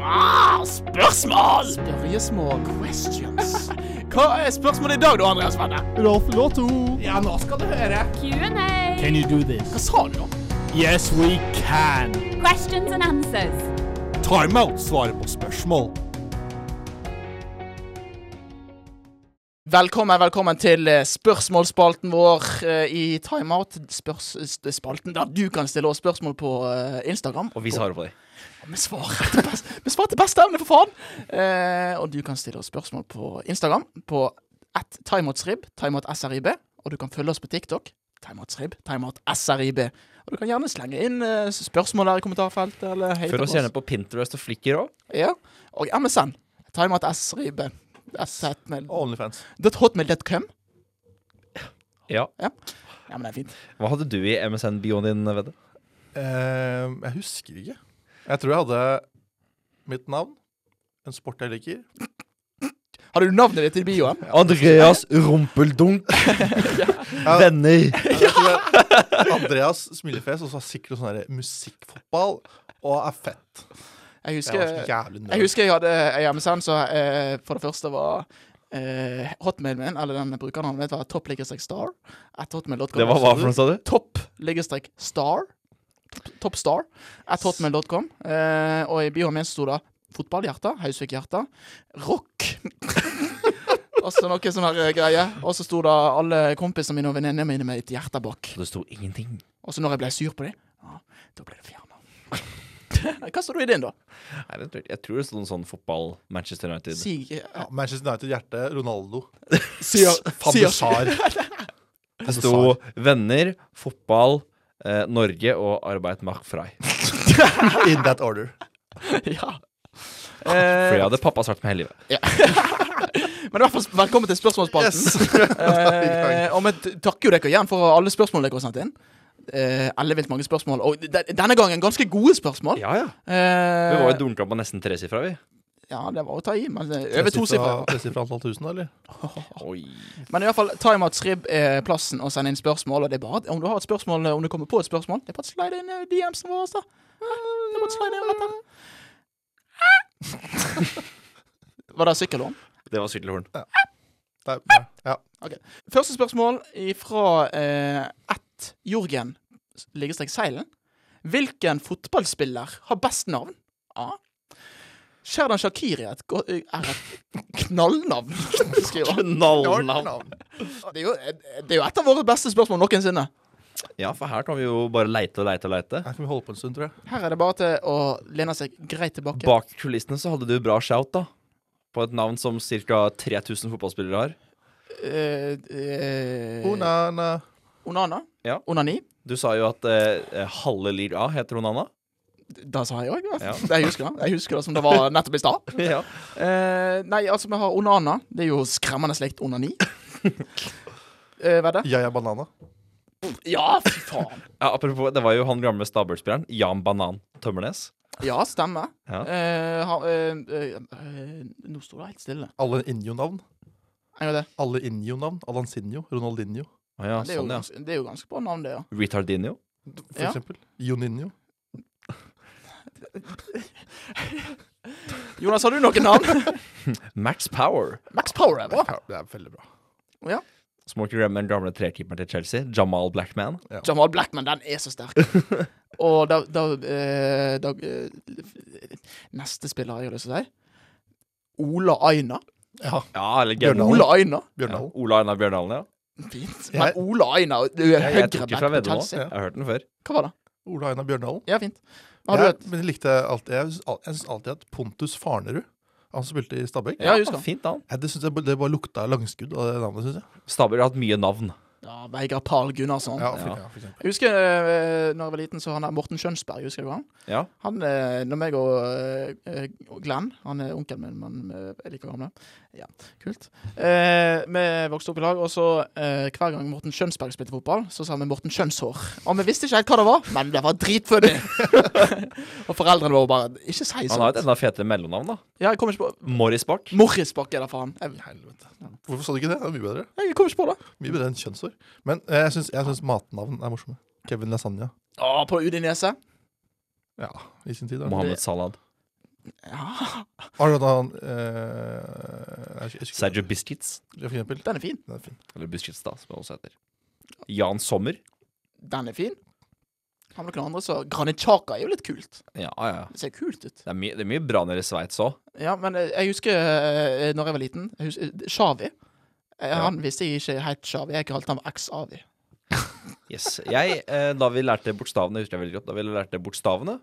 Ah, spørsmål! Spørjesmå Questions. [laughs] Hva er spørsmålet i dag, da, Andreas Venne? Rolf Lotto. Ja, nå skal du høre. Q&A. Can you do this? Hva sa du, da? Yes, we can. Questions and answers. Timeout svarer på spørsmål. Velkommen, velkommen til eh, spørsmålsspalten vår eh, i Timeout. Spalten der du kan stille oss spørsmål på eh, Instagram. Og vi svarer på dem. Vi svarer til beste evne, for faen! Eh, og du kan stille oss spørsmål på Instagram på at timeoutsrib, timeoutsrib. Og du kan følge oss på TikTok. Timeoutsrib, timeoutsrib. Og du kan gjerne slenge inn eh, spørsmål der i kommentarfeltet. Eller hate Følg oss gjerne på Pinterest og Flikker òg. Ja. Og MSN. Timeoutsrib. Onlyfans. Hotmail.com. Ja. Ja, men det er fint. Hva hadde du i MSN-bioen din, Vedde? Eh, jeg husker ikke. Jeg tror jeg hadde mitt navn, en sport jeg liker. Har du navnet ditt i bioen? Andreas Rumpeldunk. [laughs] Ja, Venner. jeg Andreas Smilefjes, og så har sikkert sånn musikkfotball, og er fett. Jeg Jeg husker nerd. Jeg husker jeg hadde ei hjemmesend som eh, for det første var eh, hotmailen min, eller den brukernavnet mitt, var topp-star. Det var hva for noe, sa du? Topp-star. Toppstar. At hotmail.com. Eh, og i bioen min sto det fotballhjerte, Hausvik-hjerte, rock. [laughs] og så noe sånn her greie. Og så sto da alle kompisene mine og venninnene mine med et hjerte bak. Det sto ingenting. Og så når jeg ble sur på dem, ja, da ble det fjerna. [laughs] Hva står du i din, da? Nei, jeg, tror det sto noen sånn fotball Manchester United. Si Ja, Manchester United hjerte, Ronaldo. [laughs] Sier-sier. Det sto venner, fotball, eh, Norge og Arbeid Mach frei. [laughs] In that order. ja. For jeg Eh, hadde pappa sagt meg hele livet. [laughs] men i hvert fall velkommen til spørsmålsspalten. Yes. [laughs] Eh, og vi takker jo dere igjen for alle spørsmålene dere har sendt inn. eh, ellevilt mange spørsmål. Og denne gangen ganske gode spørsmål. Ja, ja. Eh, Vi var jo dunka på nesten tresifra, vi. ja, det var å ta i, men eh, over tosifra. Tresifra antall tusen, eller? [laughs] Oi. Men i hvert fall, Timeout Srib er plassen å sende inn spørsmål. Og det er bare, om du har et spørsmål, om du kommer på et spørsmål, det er bare å slide inn DM-en vår. Det er bare å slide inn rett der. [laughs] Var det sykkelhorn? Det var sykkelhorn. Nei, der. ja. Første spørsmål fra eh, ett Jorgen Liggestrek Seilen. Hvilken fotballspiller har best navn? A. Sherdan Shakiri er et, er et knallnavn. [laughs] Knallnavn. Det er, jo, det er jo et av våre beste spørsmål noensinne. Ja, for her kan vi jo bare leite og leite og leite. Her kan vi holde på en stund, tror jeg. Her er det bare til å lene seg greit tilbake. Bak kulissene så hadde du bra shout, da. På et navn som ca. 3000 fotballspillere har. Eh, uh, Onana. Onana? Ja. Onani? Du sa jo at uh, halve A heter Onana. Det sa jeg òg. Ja. Jeg husker det Jeg husker det som det var nettopp i stad. [laughs] ja. uh, nei, altså, vi har Onana. Det er jo skremmende slekt onani. uh, [laughs] hva er det? Yaya Banana. Ja, fy faen. [laughs] ja, apropos, det var jo han gamle stabelspilleren Jan Banan Tømmernes. Ja, stemmer. Ja. Uh, ha, uh, eh, eh, nå står det helt stille. Alle Injo-navn. Alle Injo-navn. Alansinho. Ronaldinho, Ah, ja, det, er jo sånn, ja. ganske, det er jo ganske bra navn, det, ja. Retardinho. for Ja. eksempel. Joninho. Jonas, har du noen navn? [laughs] Max Power. Max Power er bra. Ja, det er veldig bra. Ja. Ikke glemme den gamle trekeeperen til Chelsea, Jamal Blackman. Jamal Blackman, den er så sterk. [laughs] Og da, da, eh, da eh, Neste spiller har jeg lyst til å si. Ola Aina. Ja. Ja, eller Bjørndalen. Bjørndalen. Ola Aina. Ja, Ola Aina Bjørndalen, ja. Fint. Jeg- Men Ola Aina du er Jeg, jeg høyre tok back ikke fra på. Chelsea. Jeg har hørt den før. Hva var det? Ola Aina Bjørndalen. Ja, fint. Har du Ja, et men jeg likte alltid Jeg jeg syns alltid at Pontus Farnerud, han som spilte i Stabæk Ja, husker han. Fint navn. ja, Det, synes jeg, det bare lukta langskudd av det navnet, syns jeg. Stabæk har hatt mye navn. Ja, Vegard Pahl Gunnarsson. Ja, for, Ja. ja, for eksempel. Jeg husker uh, når jeg var liten, så han der Morten Skjønsberg, husker du han? Ja. Han, eh, når meg og, eh, Glenn, han er onkelen min, men eh, jeg liker gamle. Ja, kult. Eh, vi vokste opp i lag, og så eh, hver gang Morten Kjønsberg spilte fotball, så sa vi Morten Kjønnshår. Og vi visste ikke helt hva det var, men det var dritfunny. [laughs] og foreldrene våre bare Ikke si Han har et enda fetere mellomnavn, da. Ja, jeg kommer ikke på Morris Bach. Morris Bakke, da, faen. Jeg, Helvete. Hvorfor sa du ikke det? Det er mye bedre. jeg kommer ikke på det. Mye bedre enn kjønnshår. Men eh, jeg syns, jeg syns matnavn er morsomme. Kevin Lasagna. Å, på Udinese. Ja, i sin tid. da. Mohammed Salad. Ja, Akkurat da han eh, Sergio Biscuits. For eksempel. den er fin. Den er fin. Eller Biscuits, da, som det også heter. Jan Sommer. Den er fin. Har vi noen andre, så Granit er jo litt kult. Ja, ja. Det ser kult ut. Det er, mye- det er mye bra nede i Sveits òg. Ja, men eh, jeg husker uh, når jeg var liten Shawi. Ja. Han visste jeg ikke het Xavi. Jeg kalte ham X-Avi. Yes. Jeg, uh, da vi lærte bokstavene, husker jeg veldig godt, da vi lærte bokstavene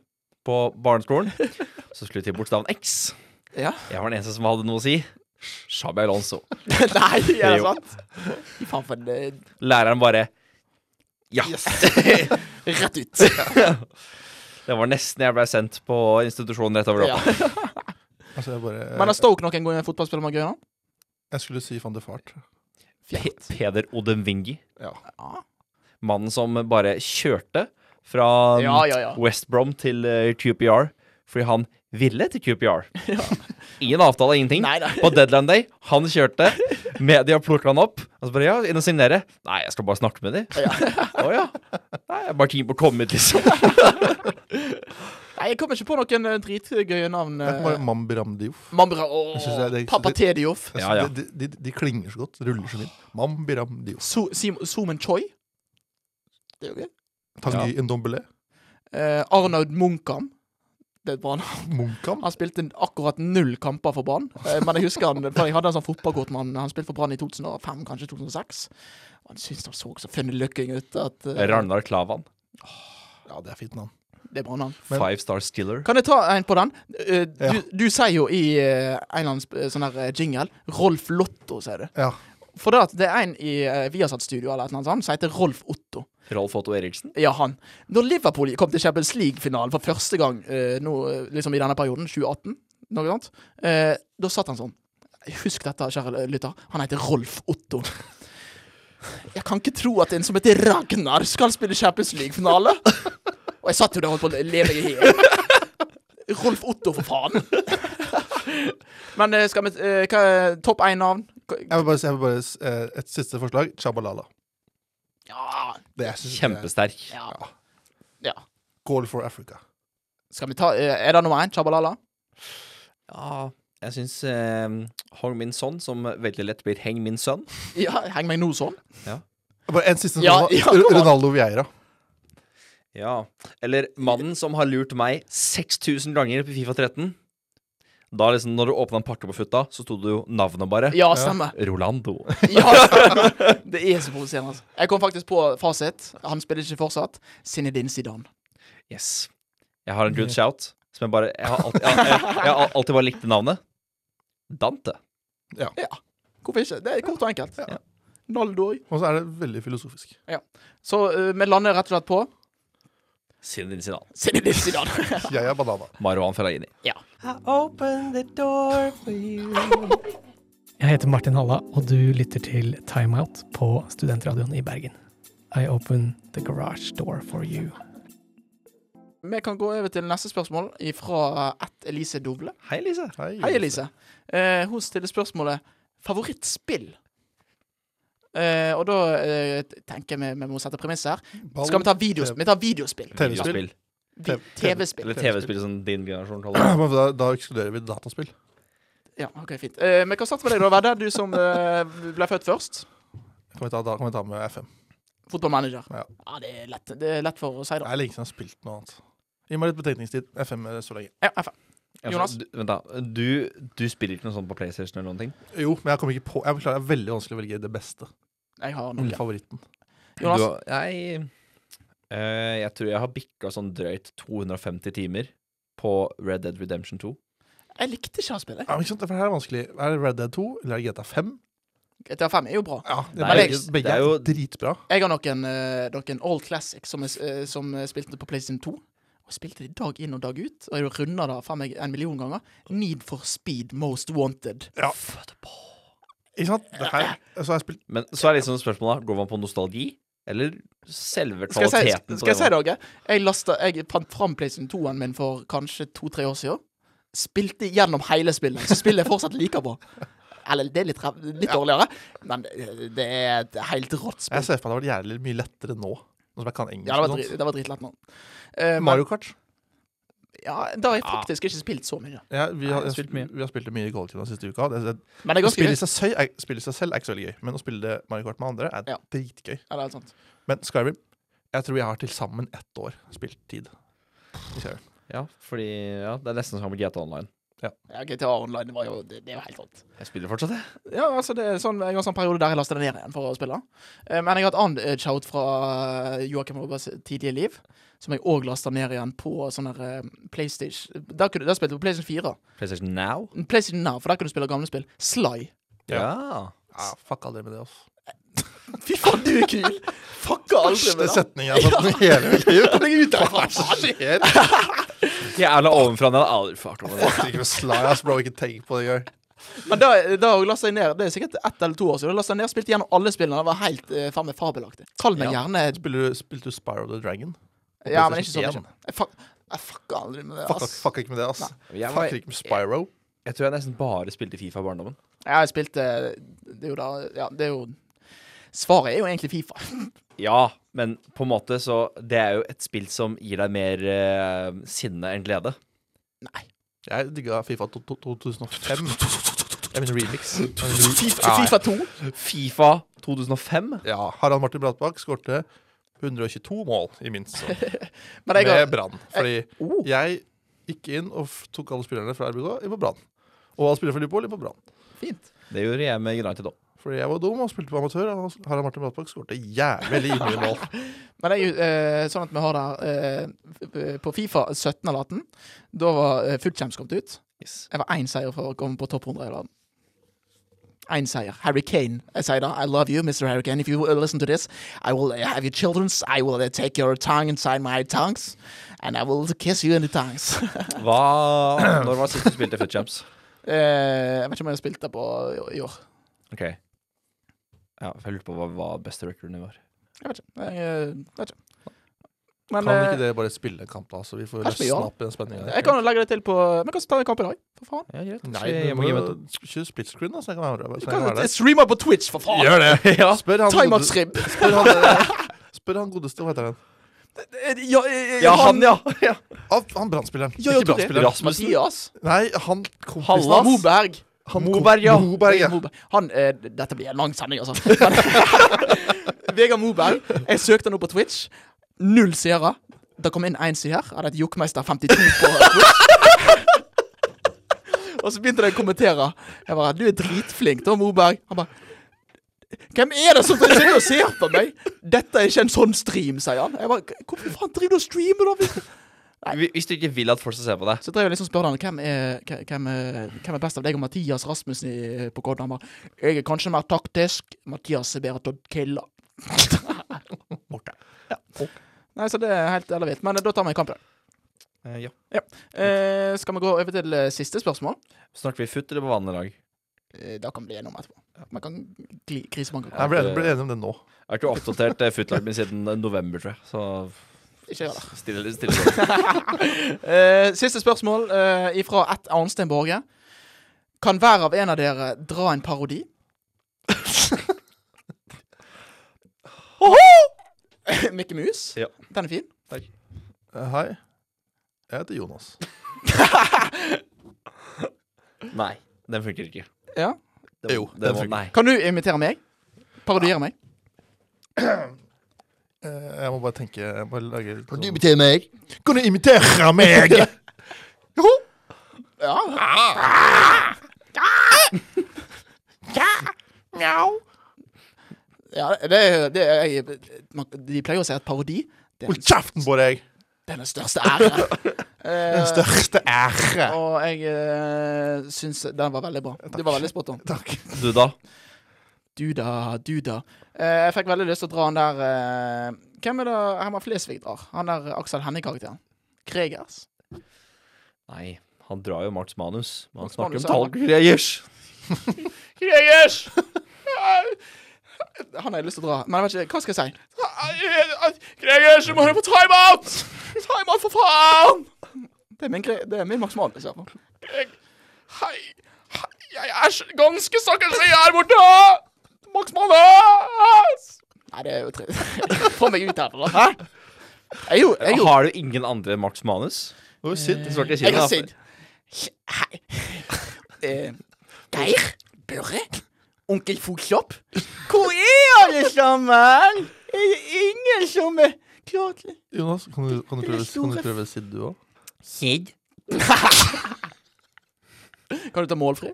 på barneskolen, [laughs] så skulle vi til bokstaven X. Ja. Jeg var den eneste som hadde noe å si. Shabby Alonso. [laughs] Nei, er det Jo. sant? Fy faen, for en eh, Læreren bare Ja. [laughs] Rett ut. Det var nesten jeg ble sendt på institusjonen rett over Ja. Altså, jeg bare Men har Stoke noen gang fotballspiller med gøy, da? Jeg skulle si van de Fart. Pe Peder Odemwingi. Ja. Ja. Mannen som bare kjørte fra Ja, ja, ja. West Brom til eh, QPR fordi han ville til QPR. [laughs] Ingen avtale, ingenting. Nei, nei. På deadline day, han kjørte. Media plukka han opp. Og så bare ja, inn og signere. Nei, jeg skal bare snakke med dem. Å ja. Nei, jeg er bare keen på å komme hit, liksom. [laughs] Nei, jeg kommer ikke på noen eh, dritgøye navn. Mambiramdiof Uh, Mambiram Diouf. Mambra Pappa. Jeg Ja, ja. De, de, de klinger så godt. Ruller så fint. Mambiram Diouf. So, Sim- Choi. Det er jo gøy. Tanguy Ndombele. Eh, Arnaud Munkam. Det er et bra navn. Munkam. Han spilte akkurat null kamper for Brann. Eh, men jeg husker han, [laughs] for jeg hadde en sånn fotballkort med han. Han spilte for Brann i 2005, kanskje 2006. Han syntes han så så funny looking ut. At, eh, Ragnar Klavan. Ja, det er fint navn. det er bra navn. Men- Five Star Stiller. Kan jeg ta en på den? Eh, du, Ja. du sier jo i eh, en eller annen sånn der eh, jingle Rolf Lotto, sier du. Ja. For det, at det er en i uh, Viasat-studio eller et eller annet sånt, som heter Rolf Otto. Rolf Otto Eriksen. Ja, han. Når Liverpool kom til Champions League-finalen for første gang eh, nå, eh, liksom i denne perioden, 2018, noe sånt, eh, da satt han sånn Husk dette, kjære lytter. Han heter Rolf Otto. Jeg kan ikke tro at en som heter Ragnar skal spille Champions League-finale. Og jeg satt jo der og holdt på å leve i hjel. Rolf Otto, for faen. Men eh, skal vi eh, Hva er topp én-navn? Jeg vil bare, si- jeg vil bare Et siste forslag. Chabalala. Ja, Kjempesterk. ja. ja. Goal for Africa. Skal vi ta eh, Er det nummer én? Chabalala? Ja, jeg syns eh, Hong Min Son, som veldig lett blir Heng Min Sønn. [laughs] Ja, heng meg Noe sånn. Bare en siste Ja, ja. Ronaldo Vieira. Ja. Eller mannen som har lurt meg 6000 ganger på Fifa 13. Da liksom, når du åpna en pakke på futta, så sto det jo navnet bare. Ja, stemmer. Rolando. Ja, stemmer. Det er så provoserende. altså. Jeg kom faktisk på fasit. Han spiller ikke fortsatt. Zinedine Zidane. Yes. Jeg har en good shout. Som jeg bare Jeg har alltid, jeg, jeg, jeg har alltid bare likt navnet. Dante. Ja Hvorfor ikke? Det er kort og enkelt. Ja. Naldor. Og så er det veldig filosofisk. Ja. Så uh, vi lander rett og slett på Zinedine Zidane. Zinedine Zidane. Jeg er banana. Marwan Fellaini. ja. Jeg heter Martin Halla, og du lytter til Timeout på Studentradioen i Bergen. I open the garage door for you. Vi kan gå over til neste spørsmål fra ett Elise Doble. Hei, Elise. Hei, Elise. Eh, hun stiller spørsmålet favorittspill. Eh, og da eh, tenker vi vi må sette premiss her. Skal vi ta videospill? Vi tar videospill. Vi- TV- TV-spill. Eller TV-spill som din generasjon kaller det. Da, da ekskluderer vi dataspill. Ja, OK, fint. Eh, men hva starte med deg, da, Vedde. Du som eh, ble født først. Kan vi ta, da kan vi ta med FM. Fotballmanager. Ja. ja, det er lett. Det er lett for å si, Det Jeg er lenge siden jeg har spilt noe annet. Gi meg litt betenkningstid. FM er så lenge. Ja, FM. Altså, Jonas? Du, vent, da. Du, du spiller ikke noe sånt på PlayStation eller noen ting? Jo, men jeg kommer ikke på Jeg beklager, det er veldig vanskelig å velge det beste. Jeg har noe. favoritten. Jonas? Du, jeg eh, Jeg tror jeg har bikka sånn drøyt 250 timer på Red Dead Redemption 2. Jeg likte ikke å spille. Ja, men ikke sant, for her er det vanskelig. Er det Red Dead 2 eller er GTA 5? GTA 5 er jo bra. Ja, det Nei, er begge, begge det er er jo- dritbra. Jeg har noen, eh, noen All Classic som, jeg, eh, som jeg spilte på PlayStation 2. Og spilte det dag inn og dag ut. Og jeg runda det faen meg en million ganger. Need for speed most wanted. Ja. Ikke sant? Det her, så har jeg spilt Men så er liksom spørsmålet Går man på nostalgi, eller selve Skal jeg si, kvaliteten? skal jeg si? Jeg, lastet, jeg fant fram PlayStation 2-en min for kanskje to-tre år siden. Spilte gjennom hele spillet. Så spiller jeg fortsatt like bra. Eller det er litt, litt dårligere, men det er et helt rått spill. Jeg ser for meg at det hadde vært jævlig mye lettere nå. Nå som jeg kan engelsk. Ja, det var, drit, det var dritlett nå. Uh, Mario Kart. Ja, da har jeg faktisk ikke spilt så mye. Ja, vi, har, jeg spilt mye. vi har spilt det mye i kollektivet den siste uka. Det, det, Men det er å spille seg, selv er, spille seg selv er ikke så veldig gøy, men å spille det Mario Kart med andre er Ja. dritgøy. Ja, det er sant. Men Skyrim Jeg tror jeg har til sammen ett år spilt tid. Ja, fordi ja, det er nesten som GTA Online. Ja, GTA Online det var jo, det, det er jo helt rått. Jeg spiller fortsatt, det. Ja, altså det er sånn, Jeg har sånn periode der jeg laster det ned igjen for å spille. Eh, men jeg har et annet shout fra eh, Joakim Robbers tidlige liv, som jeg òg lasta ned igjen på sånn der eh, PlayStation Der, kunne, der spilte du på PlayStation 4. PlayStation Now. PlayStation Now, for der kunne du spille gamle spill. Sly. Ja. Ja, fuck aldri med det, altså. [laughs] Fy faen, du er kul! Fucka aldri med det. setning jeg har fått [laughs] i hele mitt liv. [laughs] Hva skjer? Jævla ovenfra. Den hadde aldri fart over det. Ikke med slag, ass, bro. Ikke tenk på det engang. Men da, da la seg ned Det er sikkert ett eller to år siden. Da lastet seg ned og spilte gjennom alle spillene. Det var helt eh, faen meg fabelaktig. Kall meg Ja. gjerne Spilte du, spilte du Spyro the Dragon? På Ja, men ikke så PlayStation mye. Jeg, fuck, jeg fucka aldri med det. Fuck, ass. fuck ikke med det, ass. Jeg, var, Fuck ikke med Spyro. jeg tror jeg nesten bare spilte Fifa i barndommen. Ja, jeg spilte Det er jo da Ja, det er jo Svaret er jo egentlig Fifa. [laughs] Ja, men på en måte så Det er jo et spill som gir deg mer eh, sinne enn glede. Nei. Jeg digga Fifa to- to- 2005. [laughs] [laughs] Jeg mener remix. FIFA, FIFA 2. Fifa 2005. Ja, Harald Martin Bratbakk skårte 122 mål i minst så. [laughs] Men jeg med Brann. Fordi oh, jeg gikk inn og f- tok alle spillerne fra RBK inn på Brann. Og alle spillere fra Liverpool inn på Brann. Fint. Det gjorde jeg med United òg. Fordi jeg var dum og spilte på amatør. Og Harald Martin Bratbakk skårte jævlig mye [laughs] mål. Men det er jo eh, sånn at vi har der eh, På Fifa 17 eller 18, da var eh, Foot Champs kommet ut. Jeg var én seier for å komme på topp 100 i verden. Én seier. Harry Kane. Jeg sier da I love you, Mr. Harry Kane. If you uh, listen to this, I will uh, have your children's. I will uh, take your tongue inside my tongues. And I will kiss you in the tongues. [laughs] Hva Når var sist du spilte Footchamps? Eh, jeg vet ikke om jeg har spilt det på i, år. OK. Ja, for jeg lurte på hva, hva beste recorden var. Jeg vet ikke. Jeg, eh, vet ikke. Men Kan eh, ikke dere bare spille kamp, da? Så vi får løsne gjør opp i den spenninga. jeg kan legge det til på Men kan ta en kamp i dag, for faen. Ja, greit. Nei, jeg må kjøre split screen, da, så jeg kan være, så Du kan være kan der. streame på Twitch, for faen! Gjør det! [laughs] ja. Spør han, Timeout-strib. [laughs] spør eh, spør han godeste, hva heter han? Ja, eh, ja, han, ja. ja. Han, han brannspilleren. Ja, ja, Ikke Brann-spilleren. Rasmussen. Dias? Nei, han kompisen Hallas. Moberg. Han Moberg, ja. Moberg, ja. Moberg. Han, eh, dette blir en lang sending, altså. [laughs] Vegard Moberg. Jeg søkte han opp på Twitch. Null seere. Det kom inn én seer. Hadde et Jokkmeister 52 på Twitch. Og så begynte de å kommentere. Jeg bare 'Du er dritflink, da, Moberg'. Han bare 'Hvem er det som sitter og ser på meg?' 'Dette er ikke en sånn stream', sier han. Jeg bare 'Hvorfor faen driver du og streamer, da?' Hvis- Hvis du ikke vil at folk skal se på deg Så drev jeg liksom spør han hvem er, hvem, er, hvem er best av deg og Mathias Rasmussen i, på. Han bare 'Jeg er kanskje mer taktisk. Mathias er bedre til å kille'. [laughs] ja. Nei, så det er helt ellevilt. Men eh, da tar vi kampen. kamp. da. Eh, Ja. Uh, skal vi gå over til uh, siste spørsmål? Snakker vi futt eller på vann i dag? Eh, da kan vi bli enige om etterpå. Man kan krisebanke. Jeg ble, ble enig om det nå. Jeg har ikke oppdatert eh, footlaget mitt siden eh, november, tror jeg. Så Ikke gjør det. stille, stille. [laughs] Eh, siste spørsmål uh, ifra ett Arnstein Borge. Kan hver av en av dere dra en parodi? [laughs] Mikke Mus? Ja. Den er fin. Eh, Hei. Jeg heter Jonas. [laughs] Nei, den funker ikke. Ja. Det, Jo, det den funker. Nei. Kan du imitere meg? Parodiere meg? [clears throat] [clears throat] Eh, Jeg må bare tenke jeg må lage litt sånn- imitere meg? Kan du imitere meg? [laughs] Ja. Ja, det er, det er jeg, man, De pleier å si at parodi Hold kjeften på deg! det er den største ære. [laughs] Den Eh, største ære. og jeg uh, syns den var veldig bra. Du var veldig spot on. Takk. Du, da? Du da, du da. Eh, jeg fikk veldig lyst til å dra han der eh, Hvem er det Herman Flesvig drar? Han der Aksel Hennie-karakteren. Gregers. Nei, han drar jo Marts manus. Men han Marts snakker om tallgreiers. [laughs] Gregers! Han har jeg lyst til å dra. Men jeg vet ikke, hva skal jeg si? Gregers, du må høre på timeout! Timeout, for faen! Det er min, det er min Max Manus, iallfall. Hei, hei, jeg er ganske ganske stakkars jeg er borte! Max Manus! Nei, det er jo trist. [laughs] Få meg ut herfra. Hæ? Jeg jo, jeg jo Har du ingen andre Max Manus? Hvor Sidd? Så Jeg er Hei. [laughs] Eh, Geir? Børre? Onkel Fotsopp? Hvor er alle sammen? Er det ingen som er klar til Jonas, kan du, kan du, prøve, kan du prøve Sid, du òg? Sid? [laughs] kan du ta målfri?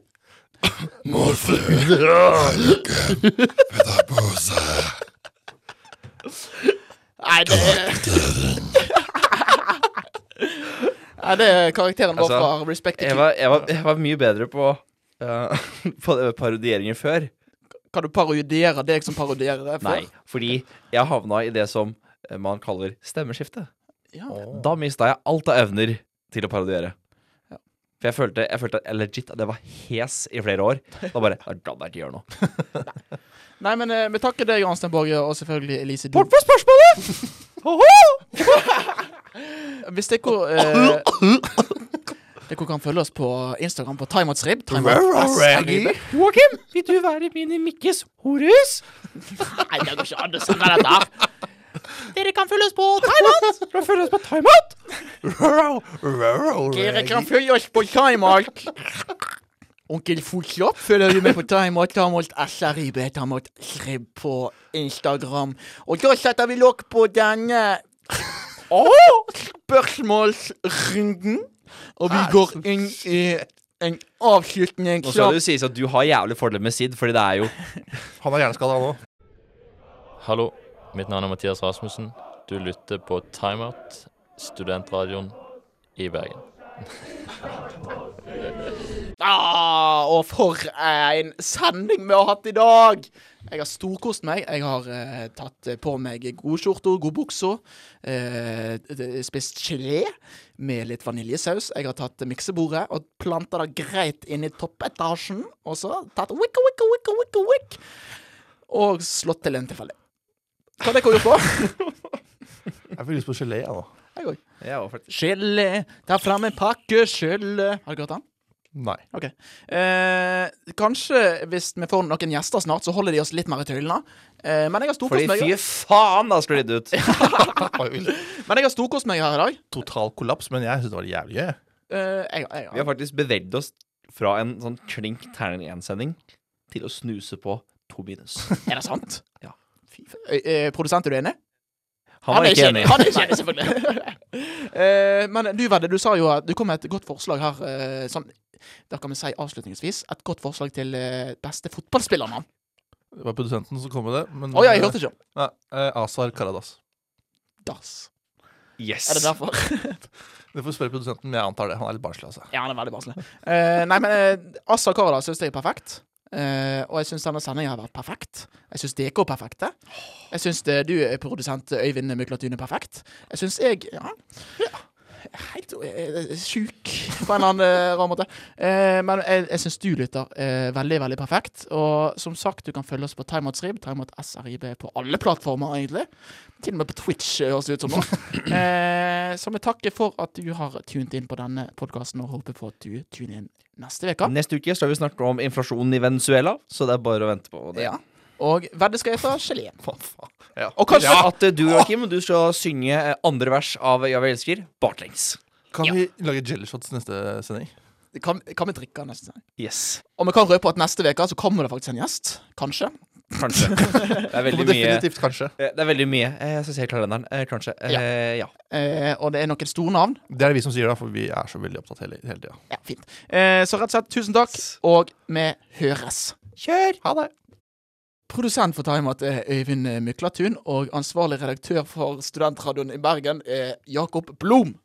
Nei, det Nei, det er karakteren vår Altså, fra Respect Jeg var, jeg var, jeg var mye bedre på uh, [laughs] På det med parodieringer før. Kan du parodiere deg som parodierer deg? før? Nei, fordi jeg havna i det som eh, man kaller stemmeskifte. Ja. Da mista jeg alt av evner til å parodiere. For jeg følte, jeg følte at- legit at jeg var hes i flere år. Da bare Da gadd jeg ikke gjøre noe. [laughs] Nei, men eh, vi takker deg, Arnstein Borge, og selvfølgelig Elise Dun. for spørsmålet! [laughs] Hvis dere eh, Dere kan følge oss på Instagram på timeoutsrib. Timeout Joakim, vil du være min i Mikkes horus? [laughs] Nei, det går ikke an å si dette her. Dere kan følge oss på Timeout. Du følge oss på timeout? Dere kan følge oss på Timeout. Onkel Fotsopp følger du med på Timeout. Timeout SRIB. Timeout Srib på Instagram. Og da setter vi lokk på denne spørsmålsrunden. Og vi går inn i en avslutning. Nå skal det jo sies at du har jævlig fordel med Sid, fordi det er jo Han er hjerneskada, han òg. Hallo, mitt navn er Mathias Rasmussen. Du lytter på Timeout, studentradioen i Bergen. [laughs] Ah, og for en sending vi har hatt i dag! Jeg har storkost meg. Jeg har eh, tatt på meg godskjorta, godbuksa. Eh, d- spist gelé med litt vaniljesaus. Jeg har tatt miksebordet og planta det greit inn i toppetasjen. Og så tatt wicka, wicka, wicka, wicka, wick. og slått til en tilfeldig. Hva har dere gjort på? [laughs] Jeg får lyst på gelé, jeg, da. Jeg òg. Ja, Gelé, ta fram en pakke gelé. Har dere hørt den? Nei. Eh, kanskje hvis vi får noen gjester snart, så holder de oss litt mer i tøylene. Eh, men jeg har Fordi storkost meg fy faen, da sklir det ut. [laughs] Men jeg har storkost meg her i dag. Total kollaps, men jeg syns det var jævlig gøy. Eh, jeg, jeg, Vi har faktisk bevegd oss fra en sånn klink terning 1-sending til å snuse på to minus. Er det sant? Ja. Eh, eh, produsent, er du enig? Han var ikke enig. Han er ikke enig, selvfølgelig. [laughs] Eh, men du, Vedde, du sa jo at du kom med et godt forslag her. eh, sånn, da kan vi si avslutningsvis et godt forslag til eh, beste fotballspillernavn. Det var produsenten som kom med det. Men, oh, ja, jeg hørte ikke. Nei, Asar Azar Karadas. Das. Yes. Er det derfor? [laughs] Du får spørre produsenten, men jeg antar det. Han er litt barnslig, altså. Ja, han er veldig barnslig. Eh, nei, men uh, Assa Karadas syns jeg er perfekt. Eh, og jeg syns denne sendinga har vært perfekt. Jeg syns dere er perfekte. Jeg syns du, produsent Øyvind Myklatun, er perfekt. Jeg syns jeg Ja. Ja. Helt uh, sjuk på en annen eh, rar måte. Eh, men jeg, jeg syns du lytter er veldig, veldig perfekt. Og som sagt, du kan følge oss på TimeOutsRib, TimeOutSRIB på alle plattformer, egentlig. Til og med på Twitch, eh, høres det ut som nå. [laughs] Eh, så vi takker for at du har tunet inn på denne podkasten, og håper på at du tuner inn neste uke. Neste uke skal vi snakke om inflasjonen i Venezuela, så det er bare å vente på det. Ja. Og Vedde skal hete gelé. Ja. Og kanskje Ja, at du, du, Joakim, du skal synge eh, andre vers av Ja, vi elsker baklengs. Kan Ja. vi lage jellyshots neste sending? kan, kan vi drikke neste sending? Yes. Og vi kan røpe at neste uke så kommer det faktisk en gjest. Kanskje. Kanskje. [laughs] Det er veldig mye definitivt, kanskje. Eh, Det er veldig mye. Eh, Jeg skal se i kalenderen. Kanskje. Kanskje. Eh, ja. Eh, og det er noen store navn. Det er det vi som sier det, for vi er så veldig opptatt hele, hele tida. Ja, fint. Eh, så rett og slett, tusen takk, og vi høres. Kjør! Ha det! Produsent for Timeout er Øyvind Myklatun, og ansvarlig redaktør for Studentradioen i Bergen er Jakob Blom.